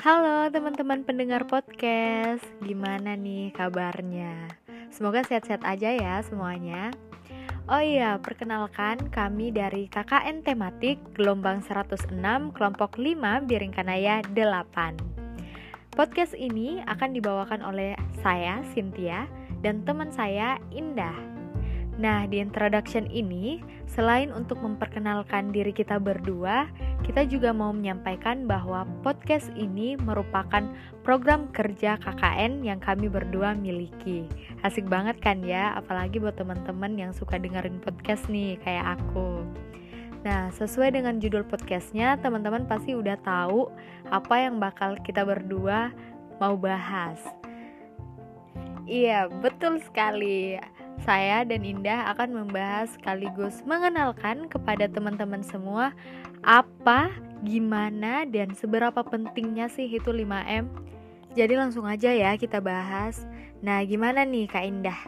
Halo teman-teman pendengar podcast, gimana nih kabarnya? Semoga sehat-sehat aja ya semuanya. Oh iya, perkenalkan kami dari KKN Tematik Gelombang 106 Kelompok 5 Biringkanaya 8. Podcast ini akan dibawakan oleh saya, Cynthia, dan teman saya, Indah. Nah, di introduction ini, selain untuk memperkenalkan diri kita berdua, kita juga mau menyampaikan bahwa podcast ini merupakan program kerja KKN yang kami berdua miliki. Asik banget kan ya, apalagi buat teman-teman yang suka dengerin podcast nih, kayak aku. Nah, sesuai dengan judul podcastnya, teman-teman pasti udah tahu apa yang bakal kita berdua mau bahas. Iya, betul sekali saya dan Indah akan membahas sekaligus mengenalkan kepada teman-teman semua apa, gimana, dan seberapa pentingnya sih itu 5M. Jadi langsung aja ya kita bahas. Nah, gimana nih Kak Indah?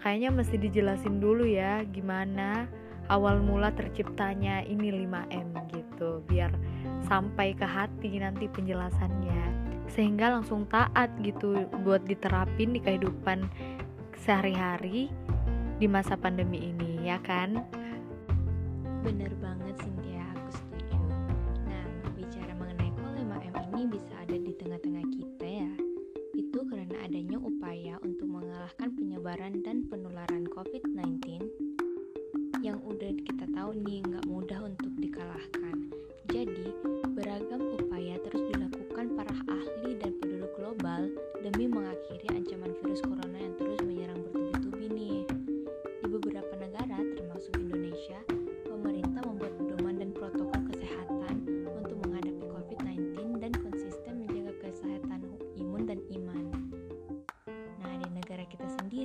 Kayaknya mesti dijelasin dulu ya gimana awal mula terciptanya ini 5M gitu biar sampai ke hati nanti penjelasannya sehingga langsung taat gitu buat diterapin di kehidupan sehari-hari di masa pandemi ini, ya kan? Bener banget Cynthia, aku setuju. Nah, bicara mengenai kol 5M ini bisa ada di tengah-tengah kita ya. Itu karena adanya upaya untuk mengalahkan penyebaran dan penularan COVID-19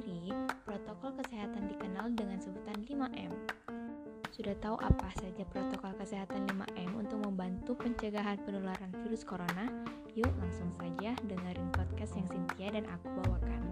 sendiri, protokol kesehatan dikenal dengan sebutan 5M. Sudah tahu apa saja protokol kesehatan 5M untuk membantu pencegahan penularan virus corona? Yuk langsung saja dengerin podcast yang Cynthia dan aku bawakan.